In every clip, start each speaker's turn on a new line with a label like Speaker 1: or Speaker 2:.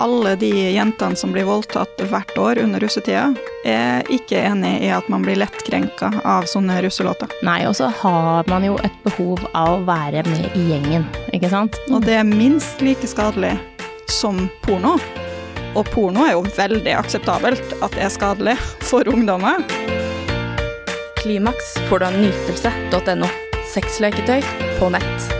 Speaker 1: alle de jentene som blir voldtatt hvert år under russetida, er ikke enig i at man blir lettkrenka av sånne russelåter.
Speaker 2: Nei, og så har man jo et behov av å være med i gjengen, ikke sant?
Speaker 1: Og det er minst like skadelig som porno. Og porno er jo veldig akseptabelt at det er skadelig for ungdommer.
Speaker 3: Klimaks får du av nytelse.no. Sexleketøy på nett.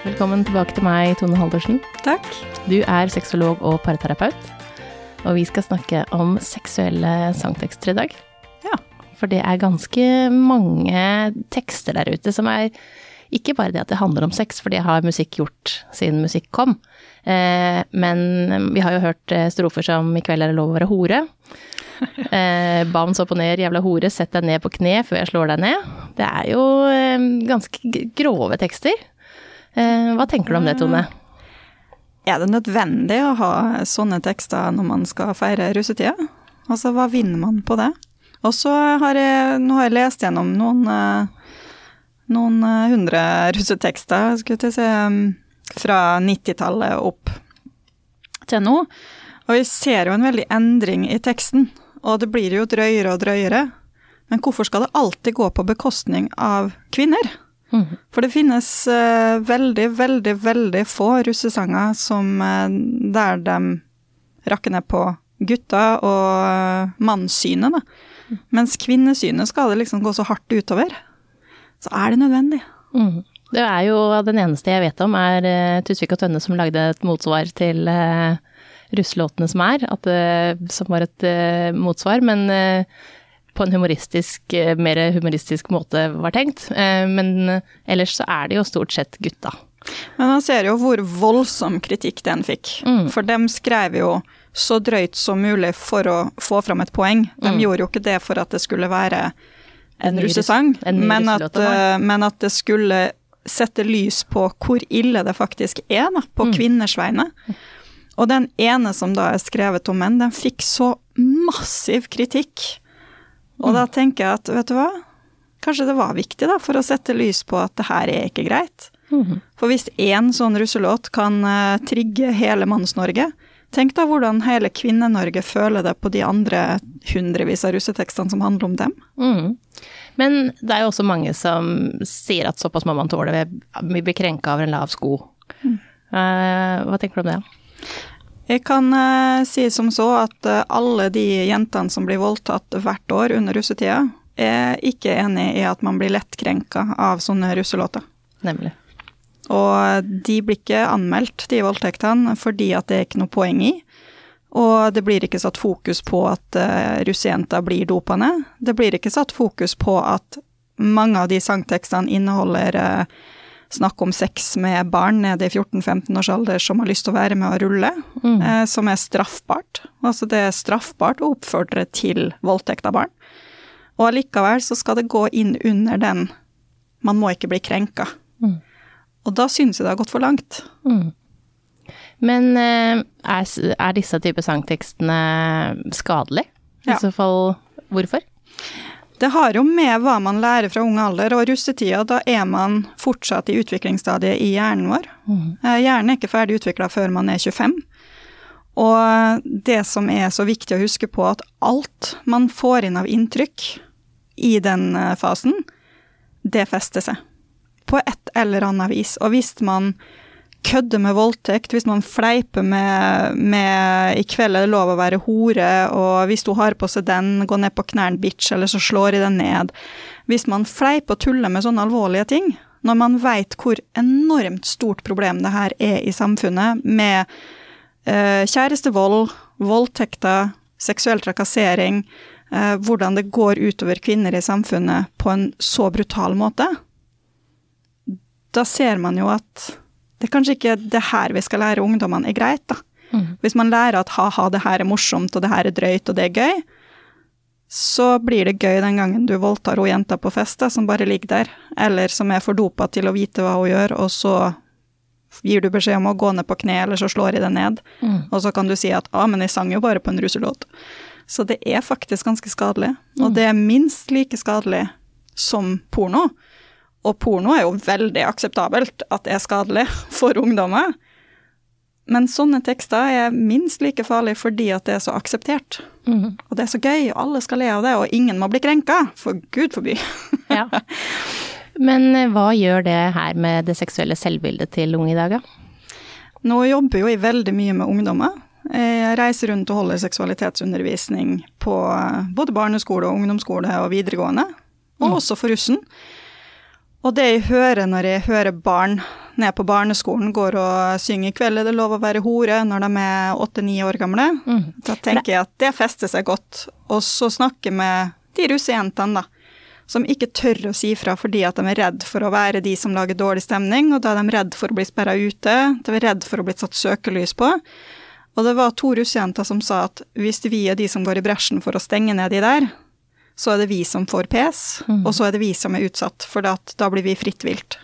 Speaker 2: Velkommen tilbake til meg, Tone Haldersen.
Speaker 1: Takk.
Speaker 2: Du er sexolog og parterapeut, og vi skal snakke om seksuelle sangtekster i dag.
Speaker 1: Ja.
Speaker 2: For det er ganske mange tekster der ute som er ikke bare det at det handler om sex, for det har musikk gjort siden musikk kom. Eh, men vi har jo hørt eh, strofer som 'I kveld er det lov å være hore'. Eh, Bounce opp og ned, jævla hore, sett deg ned på kne før jeg slår deg ned. Det er jo eh, ganske grove tekster. Eh, hva tenker du om det, Tone?
Speaker 1: Er det nødvendig å ha sånne tekster når man skal feire russetida? Altså, hva vinner man på det? Og så har jeg, nå har jeg lest gjennom noen, eh, noen eh, hundre russetekster, skulle jeg si, eh, fra 90-tallet opp til nå. Og vi ser jo en veldig endring i teksten, og det blir jo drøyere og drøyere. Men hvorfor skal det alltid gå på bekostning av kvinner?
Speaker 2: Mhm.
Speaker 1: For det finnes uh, veldig, veldig, veldig få russesanger som uh, der de rakker ned på gutta og uh, mannssynet, da. Mens kvinnesynet skal det liksom gå så hardt utover. Så er det nødvendig.
Speaker 2: Mm. Det er jo den eneste jeg vet om, er uh, Tusvik og Tønne som lagde et motsvar til uh, russelåtene som er, at, eh, som var et eh, motsvar, men eh, på en humoristisk, eh, mer humoristisk måte var tenkt. Eh, men ellers så er det jo stort sett gutta.
Speaker 1: Men man ser jo hvor voldsom kritikk den fikk.
Speaker 2: Mm.
Speaker 1: For dem skrev jo så drøyt som mulig for å få fram et poeng. De
Speaker 2: Mm.
Speaker 1: gjorde jo ikke det for at det skulle være
Speaker 2: En
Speaker 1: en russesang,
Speaker 2: en
Speaker 1: men, at, eh, men at det skulle sette lys på hvor ille det faktisk er, da, på
Speaker 2: Mm.
Speaker 1: kvinners vegne. Og den ene som da er skrevet om menn, den fikk så massiv kritikk. Og
Speaker 2: Mm.
Speaker 1: da tenker jeg at, vet du hva, kanskje det var viktig da, for å sette lys på at det her er ikke greit.
Speaker 2: Mhm.
Speaker 1: For hvis én sånn russelåt kan eh, trigge hele Manns-Norge, tenk da hvordan hele Kvinne-Norge føler det på de andre hundrevis av russetekstene som handler om dem.
Speaker 2: Mm. Men det er jo også mange som sier at såpass må man tåle, vi blir krenka over en lav sko. Eh, hva tenker du om det?
Speaker 1: Jeg kan eh, si som så at eh, alle de jentene som blir voldtatt hvert år under russetida, er ikke enig i at man blir lettkrenka av sånne russelåter.
Speaker 2: Nemlig.
Speaker 1: Og de blir ikke anmeldt, de voldtektene, fordi at det er ikke noe poeng i. Og det blir ikke satt fokus på at uh, russejenter blir dopa ned. Det blir ikke satt fokus på at mange av de sangtekstene inneholder eh, snakk om sex med barn nede i 14-15 års alder som har lyst til å være med å rulle,
Speaker 2: Mm.
Speaker 1: eh, som er straffbart. Altså det er straffbart å oppfordre til voldtekt av barn. Og allikevel så skal det gå inn under den man må ikke bli krenka.
Speaker 2: Mm.
Speaker 1: Og da syns jeg det har gått for langt.
Speaker 2: Mm. Men eh, er, er disse type sangtekstene skadelige? I
Speaker 1: Ja.
Speaker 2: så fall, hvorfor?
Speaker 1: Det har jo med hva man lærer fra ung alder, og russetida, da er man fortsatt i utviklingsstadiet i hjernen vår. Mm. Hjernen er ikke ferdig utvikla før man er 25. Og det som er så viktig å huske på, at alt man får inn av inntrykk i den eh, fasen, det fester seg. På et eller annet vis. Og hvis man kødder med voldtekt, hvis man fleiper med, med 'i kveld er det lov å være hore', og hvis du har på seg den, gå ned på knærne, bitch, eller så slår jeg den ned. Hvis man fleiper og tuller med sånne alvorlige ting, når man veit hvor enormt stort problem det her er i samfunnet, med eh, kjærestevold, voldtekter, seksuell trakassering, eh, hvordan det går utover kvinner i samfunnet på en så brutal måte, da ser man jo at det er kanskje ikke det her vi skal lære ungdommene er greit, da.
Speaker 2: Mm.
Speaker 1: Hvis man lærer at ha-ha, det her er morsomt, og det her er drøyt, og det er gøy, så blir det gøy den gangen du voldtar hun jenta på fest som bare ligger der, eller som er for dopa til å vite hva hun gjør, og så gir du beskjed om å gå ned på kne, eller så slår jeg det ned,
Speaker 2: Mm.
Speaker 1: og så kan du si at ah, men jeg sang jo bare på en ruselåt. Så det er faktisk ganske skadelig, og det er minst like skadelig som porno. Og porno er jo veldig akseptabelt at det er skadelig for ungdommer. Men sånne tekster er minst like farlig fordi at det er så akseptert.
Speaker 2: Mm.
Speaker 1: Og det er så gøy, og alle skal le av det, og ingen må bli krenka, for gud forby.
Speaker 2: Ja. Men eh, hva gjør det her med det seksuelle selvbildet til unge i dag, da?
Speaker 1: Nå jobber jo jeg veldig mye med ungdommer. Jeg reiser rundt og holder seksualitetsundervisning på eh, både barneskole og ungdomsskole og videregående, og også for russen. Og det jeg hører når jeg hører barn ned på barneskolen går og synger 'I kveld er det lov å være hore' når de er åtte-ni år gamle,
Speaker 2: Mm.
Speaker 1: da tenker jeg at det fester seg godt. Og så snakke med de russejentene, da, som ikke tør å si fra fordi at de er redd for å være de som lager dårlig stemning, og da er de redd for å bli sperra ute, de er redd for å bli satt søkelys på. Og det var to russejenter som sa at hvis vi er de som går i bresjen for å stenge ned de der, så er det vi som får pes, og så er det vi som er utsatt, for at da blir vi fritt vilt.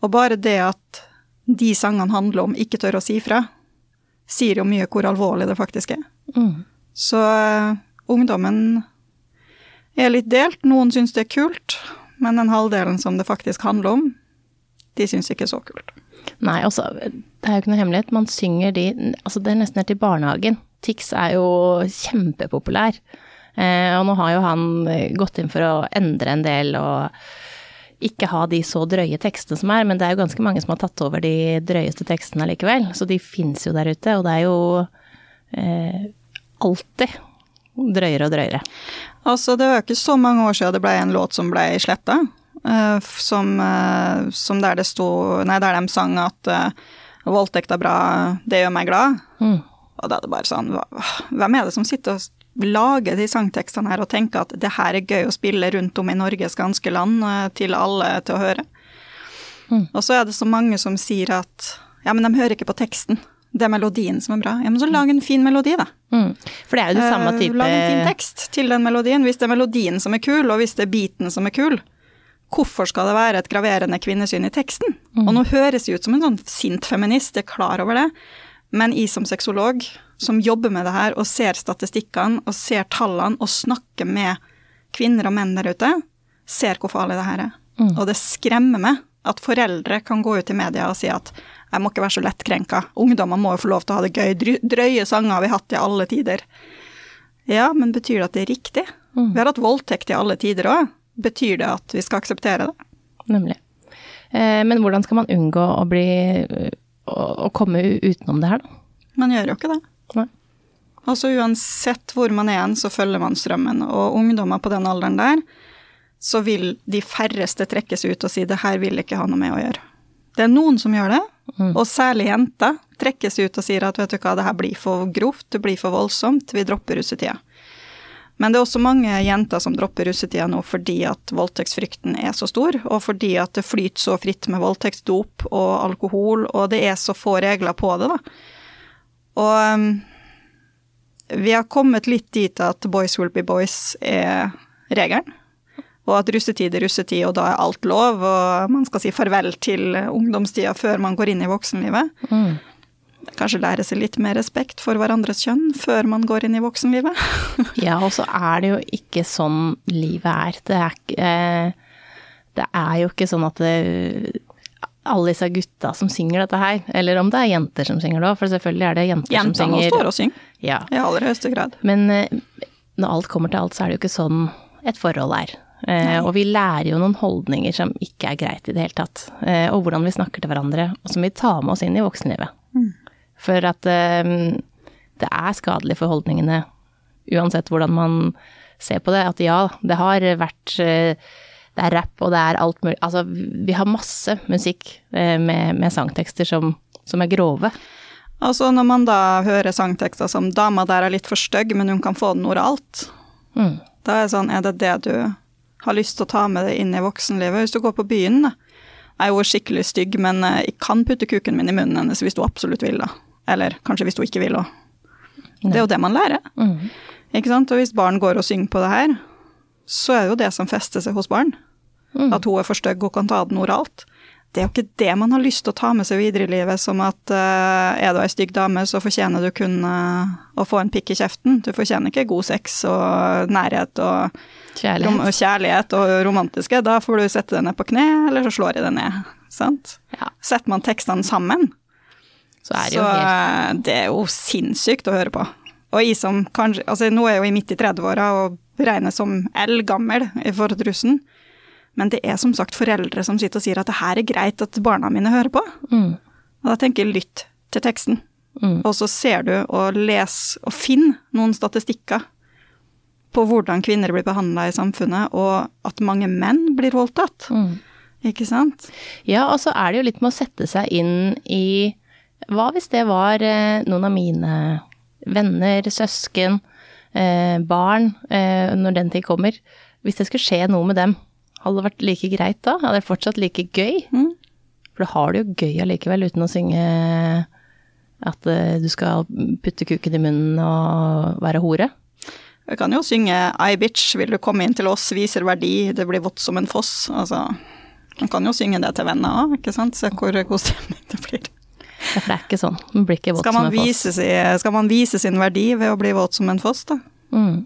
Speaker 1: Og bare det at de sangene handler om ikke tør å si fra, sier jo mye hvor alvorlig det faktisk er.
Speaker 2: Mm.
Speaker 1: Så uh, ungdommen er litt delt. Noen syns det er kult, men den halvdelen som det faktisk handler om, de syns ikke er så kult.
Speaker 2: Nei, altså, det er jo ikke noe hemmelighet. Man synger de Altså, det er nesten helt til barnehagen. Tix er jo kjempepopulær. Eh, og nå har jo han eh, gått inn for å endre en del og ikke ha de så drøye tekstene som er, men det er jo ganske mange som har tatt over de drøyeste tekstene likevel. Så de fins jo der ute, og det er jo eh, alltid drøyere og drøyere.
Speaker 1: Altså, det var ikke så mange år siden det ble en låt som ble sletta, Uh, som, uh, som der det sto Nei, der de sang at uh, voldtekt er bra, det gjør meg glad.
Speaker 2: Mm.
Speaker 1: Og da er det bare sånn Hvem er det som sitter og lager de sangtekstene her og tenker at det her er gøy å spille rundt om i Norges ganske land eh, til alle til å høre?
Speaker 2: Mm.
Speaker 1: Og så er det så mange som sier at ja, men de hører ikke på teksten. Det er melodien som er bra. Ja, men så lag en fin melodi, da.
Speaker 2: Mm. For det er jo det samme
Speaker 1: Eh,
Speaker 2: type
Speaker 1: Lag en fin tekst til den melodien. Hvis det er melodien som er kul, og hvis det er beaten som er kul, hvorfor skal det være et graverende kvinnesyn i teksten? Og nå høres jeg ut som en sånn sint feminist, jeg er klar over det, men jeg som sexolog, som jobber med det her og ser statistikkene og ser tallene og snakker med kvinner og menn der ute, ser hvor farlig det her er.
Speaker 2: Mm.
Speaker 1: Og det skremmer meg at foreldre kan gå ut i media og si at jeg må ikke være så lettkrenka, ungdommer må jo få lov til å ha det gøy, drøye sanger har vi hatt i alle tider. Ja, men betyr det at det er riktig?
Speaker 2: Mm.
Speaker 1: Vi har hatt voldtekt i alle tider òg. Betyr det at vi skal akseptere det?
Speaker 2: Nemlig. Eh, men hvordan skal man unngå å bli å, å komme utenom det her, da?
Speaker 1: Man gjør jo ikke det.
Speaker 2: Nei.
Speaker 1: Altså uansett hvor man er hen, så følger man strømmen. Og ungdommer på den alderen der, så vil de færreste trekkes ut og si det her vil ikke ha noe med å gjøre. Det er noen som gjør det, og særlig jenter trekkes ut og sier at vet du hva, det her blir for grovt, det blir for voldsomt, vi dropper russetida. Men det er også mange jenter som dropper russetida nå fordi at voldtektsfrykten er så stor, og fordi at det flyter så fritt med voldtektsdop og alkohol, og det er så få regler på det, da. Og um, vi har kommet litt dit at boys will be boys er regelen. Og at russetid er russetid, og da er alt lov, og man skal si farvel til ungdomstida før man går inn i voksenlivet.
Speaker 2: Mm.
Speaker 1: Kanskje lære seg litt mer respekt for hverandres kjønn før man går inn i voksenlivet.
Speaker 2: Ja, og så er det jo ikke sånn livet er. Det er, eh, det er jo ikke sånn at det, alle disse gutta som synger dette her, eller om det er jenter som synger det òg, for selvfølgelig er det jenter, som synger.
Speaker 1: Jentene står og synger,
Speaker 2: Ja.
Speaker 1: i aller høyeste grad.
Speaker 2: Men eh, når alt kommer til alt, så er det jo ikke sånn et forhold er. Eh, og vi lærer jo noen holdninger som ikke er greit i det hele tatt. Eh, og hvordan vi snakker til hverandre, og som vi tar med oss inn i voksenlivet. For at eh, det er skadelig for holdningene, uansett hvordan man ser på det. At ja, det har vært eh, Det er rapp, og det er alt mulig Altså, vi har masse musikk eh, med, med sangtekster som, som er grove.
Speaker 1: Altså når man da hører sangtekster som 'dama der er litt for stygg, men hun kan få den oralt',
Speaker 2: Mm.
Speaker 1: da er det sånn, er det det du har lyst til å ta med deg inn i voksenlivet? Hvis du går på byen, da. Jeg er jo skikkelig stygg, men eh, jeg kan putte kuken min i munnen hennes hvis du absolutt vil, da. Eller kanskje hvis du ikke vil òg. Det er jo det man lærer.
Speaker 2: Mm.
Speaker 1: Ikke sant? Og hvis barn går og synger på det her, så er det jo det som fester seg hos barn.
Speaker 2: Mm.
Speaker 1: At hun er for stygg og kan ta den oralt. Det er jo ikke det man har lyst til å ta med seg videre i livet, som at uh, er du ei stygg dame, så fortjener du kun uh, å få en pikk i kjeften. Du fortjener ikke god sex og nærhet og,
Speaker 2: Kjærlighet.
Speaker 1: rom og kjærlighet og romantiske. Da får du sette deg ned på kne, eller så slår jeg deg ned. Sant?
Speaker 2: Ja.
Speaker 1: Setter man tekstene sammen,
Speaker 2: så er det
Speaker 1: Så
Speaker 2: helt
Speaker 1: eh, det er jo sinnssykt å høre på. Og jeg som kanskje Altså, nå er jeg jo midt i 30-åra og regnes som eldgammel til russen, men det er som sagt foreldre som sitter og sier at det her er greit at barna mine hører på.
Speaker 2: mm,
Speaker 1: Og da tenker jeg lytt til teksten.
Speaker 2: mm,
Speaker 1: Og så ser du og les og finn noen statistikker på hvordan kvinner blir behandla i samfunnet, og at mange menn blir voldtatt.
Speaker 2: mm.
Speaker 1: Ikke sant?
Speaker 2: Ja, og så er det jo litt med å sette seg inn i Hva hvis det var eh, noen av mine venner, søsken, eh, barn, eh, når den tid kommer? Hvis det skulle skje noe med dem, hadde det vært like greit da? Hadde det fortsatt like gøy?
Speaker 1: Mm.
Speaker 2: For da har du jo gøy allikevel, uten å synge at eh, du skal putte kuken i munnen og være hore.
Speaker 1: Jeg kan jo synge I bitch, vil du komme inn til oss, viser verdi, det blir vått som en foss. Altså, man kan jo synge det til venner òg, ikke sant. Se hvor god stemning det blir.
Speaker 2: For det er ikke sånn. Man blir ikke våt som en foss.
Speaker 1: vise skal man vise sin verdi ved å bli våt som en foss, da?
Speaker 2: Mm.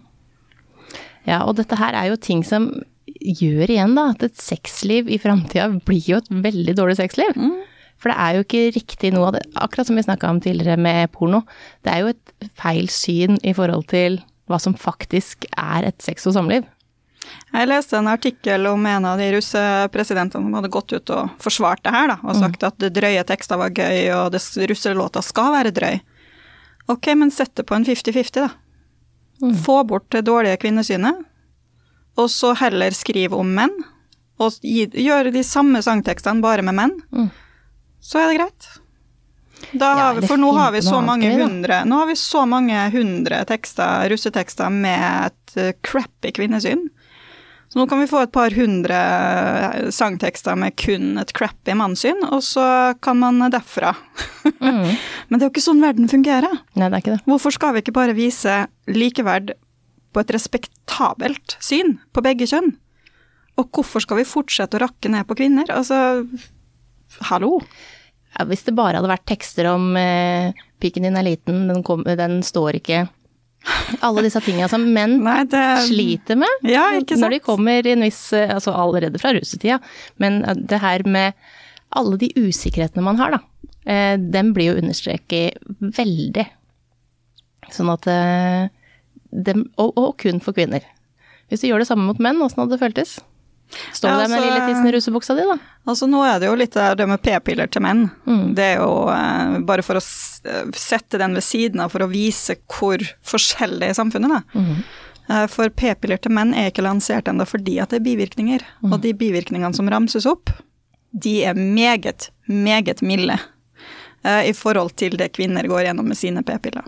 Speaker 2: Ja, og dette her er jo ting som gjør igjen da, at et sexliv i framtida blir jo et veldig dårlig sexliv. For det er jo ikke riktig noe av det, akkurat som vi snakka om tidligere med porno, det er jo et feil syn i forhold til hva som faktisk er et sex- og samliv.
Speaker 1: Jeg leste en artikkel om en av de russepresidentene som hadde gått ut og forsvart det her, da, og sagt at det drøye tekster var gøy, og det russelåta skal være drøy. Ok, men sett det på en 50-50, da. Få bort det dårlige kvinnesynet, og så heller skriv om menn, og gi, gjøre de samme sangtekstene bare med menn.
Speaker 2: Mm.
Speaker 1: Så er det greit. Da har vi, for nå har vi så mange hundre Nå har vi så mange hundre tekster, russetekster med et eh, crappy kvinnesyn. Så nå kan vi få et par hundre eh, sangtekster med kun et crappy mannssyn, og så kan man derfra.
Speaker 2: Mm.
Speaker 1: Men det er jo ikke sånn verden fungerer.
Speaker 2: Nei, det er ikke det.
Speaker 1: Hvorfor skal vi ikke bare vise likeverd på et respektabelt syn på begge kjønn? Og hvorfor skal vi fortsette å rakke ned på kvinner? Altså, hallo?
Speaker 2: Ja, hvis det bare hadde vært tekster om eh, pikken din er liten, den, kom, den står ikke Alle disse tingene som menn
Speaker 1: Nei, det
Speaker 2: sliter med
Speaker 1: Ja,
Speaker 2: når de kommer i en viss Altså allerede fra russetida, men eh, det her med alle de usikkerhetene man har, da, eh, den blir jo understreket veldig. Sånn at eh, dem, og, og kun for kvinner. Hvis du gjør det samme mot menn, åssen hadde det føltes? Står
Speaker 1: Ja,
Speaker 2: altså, der med
Speaker 1: altså-
Speaker 2: lille tissen i rusebuksa di, da?
Speaker 1: Altså Nå er det jo litt det med p-piller til menn.
Speaker 2: Mm.
Speaker 1: Det er jo eh, bare for å eh, sette den ved siden av for å vise hvor forskjellig samfunnet er.
Speaker 2: Mm.
Speaker 1: Eh, For p-piller til menn er ikke lansert ennå fordi at det er bivirkninger.
Speaker 2: Mm.
Speaker 1: Og de bivirkningene som ramses opp, de er meget, meget milde eh, i forhold til det kvinner går gjennom med sine p-piller.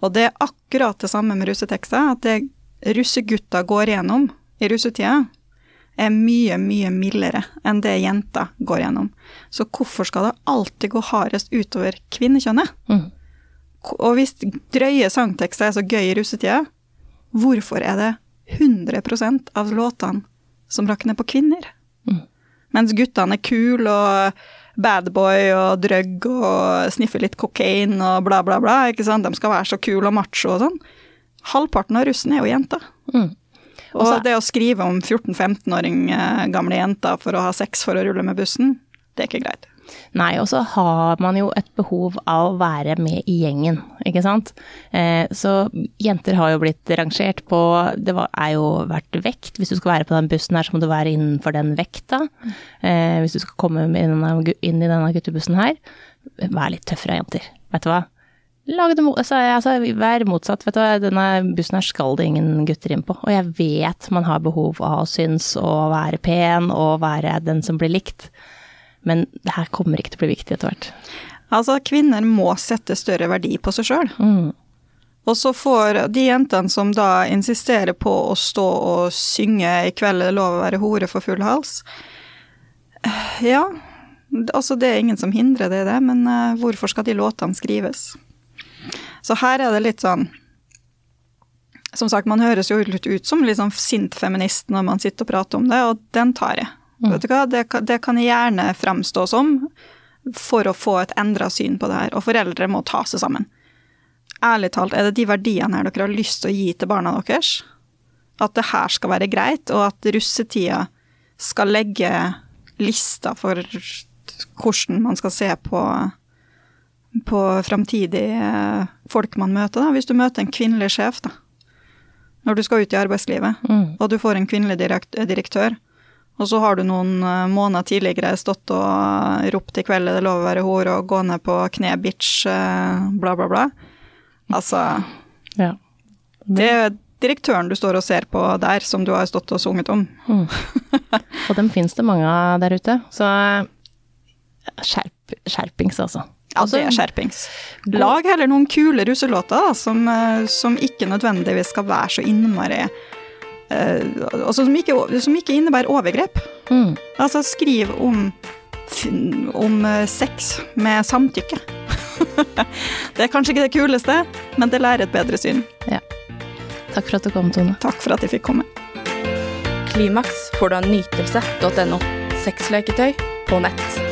Speaker 1: Og det er akkurat det samme med russetekster, at det russegutta går gjennom i russetida, er mye, mye mildere enn det jenter går gjennom. Så hvorfor skal det alltid gå hardest utover kvinnekjønnet?
Speaker 2: Mm.
Speaker 1: Og hvis drøye sangtekster er så gøy i russetida, hvorfor er det 100% av låtene som rakner på kvinner?
Speaker 2: Mm.
Speaker 1: Mens guttene er kule og badboy og drug og sniffer litt kokain og bla, bla, bla. ikke sant? De skal være så kule og macho og sånn. Halvparten av russen er jo jenter.
Speaker 2: Mm.
Speaker 1: Og
Speaker 2: Også-
Speaker 1: det å skrive om 14-15-åring eh, gamle jenter for å ha sex for å rulle med bussen, det er ikke greit.
Speaker 2: Nei, og så har man jo et behov av å være med i gjengen, ikke sant. Eh, så jenter har jo blitt rangert på Det var, er jo vært vekt. Hvis du skal være på den bussen her, så må du være innenfor den vekta. Eh, hvis du skal komme inn i denne guttebussen her, vær litt tøffere, jenter. Vet du hva? Lag det, altså, altså, vær motsatt. Vet du denne bussen her skal det ingen gutter inn på. Og jeg vet man har behov av å synes og være pen og være den som blir likt. Men det her kommer ikke til å bli viktig etter hvert.
Speaker 1: Altså, kvinner må sette større verdi på seg sjøl.
Speaker 2: Mm.
Speaker 1: Og så får de jentene som da insisterer på å stå og synge 'I kveld er det lov å være hore for full hals', ja, altså det er ingen som hindrer det det, men eh, hvorfor skal de låtene skrives? Så her er det litt sånn Som sagt, man høres jo litt ut som litt sånn sint feminist når man sitter og prater om det, og den tar jeg. Vet du hva, det, det kan jeg gjerne fremstå som for å få et endra syn på det her, og foreldre må ta seg sammen ærlig talt, er det de verdiene her dere har lyst til å gi til barna deres? At det her skal være greit, og at russetida skal legge lista for hvordan man skal se på på framtidige folk man møter. Da. Hvis du møter en kvinnelig sjef da, når du skal ut i arbeidslivet,
Speaker 2: Mm.
Speaker 1: og du får en kvinnelig direktør, og så har du noen eh, måneder tidligere stått og ropt i kveld er det lov å være hore og gå ned på kne, bitch, eh, bla, bla, bla. Altså,
Speaker 2: Ja.
Speaker 1: det er direktøren du står og ser på der, som du har stått og sunget om.
Speaker 2: Og dem finnes det mange av der ute, så skjerp, skjerpings, altså.
Speaker 1: Ja,
Speaker 2: Altså,
Speaker 1: det er skjerpings. Lag heller noen kule russelåter da, som, eh, som ikke nødvendigvis skal være så innmari uh, Altså som ikke, som ikke innebærer overgrep.
Speaker 2: Mm.
Speaker 1: Altså skriv om, om eh, sex med samtykke. det er kanskje ikke det kuleste, men det lærer et bedre syn.
Speaker 2: Takk for at du kom, Tone.
Speaker 1: Takk for at jeg fikk komme.
Speaker 3: Klimaks får du av nytelse.no. Sexleketøy på nett.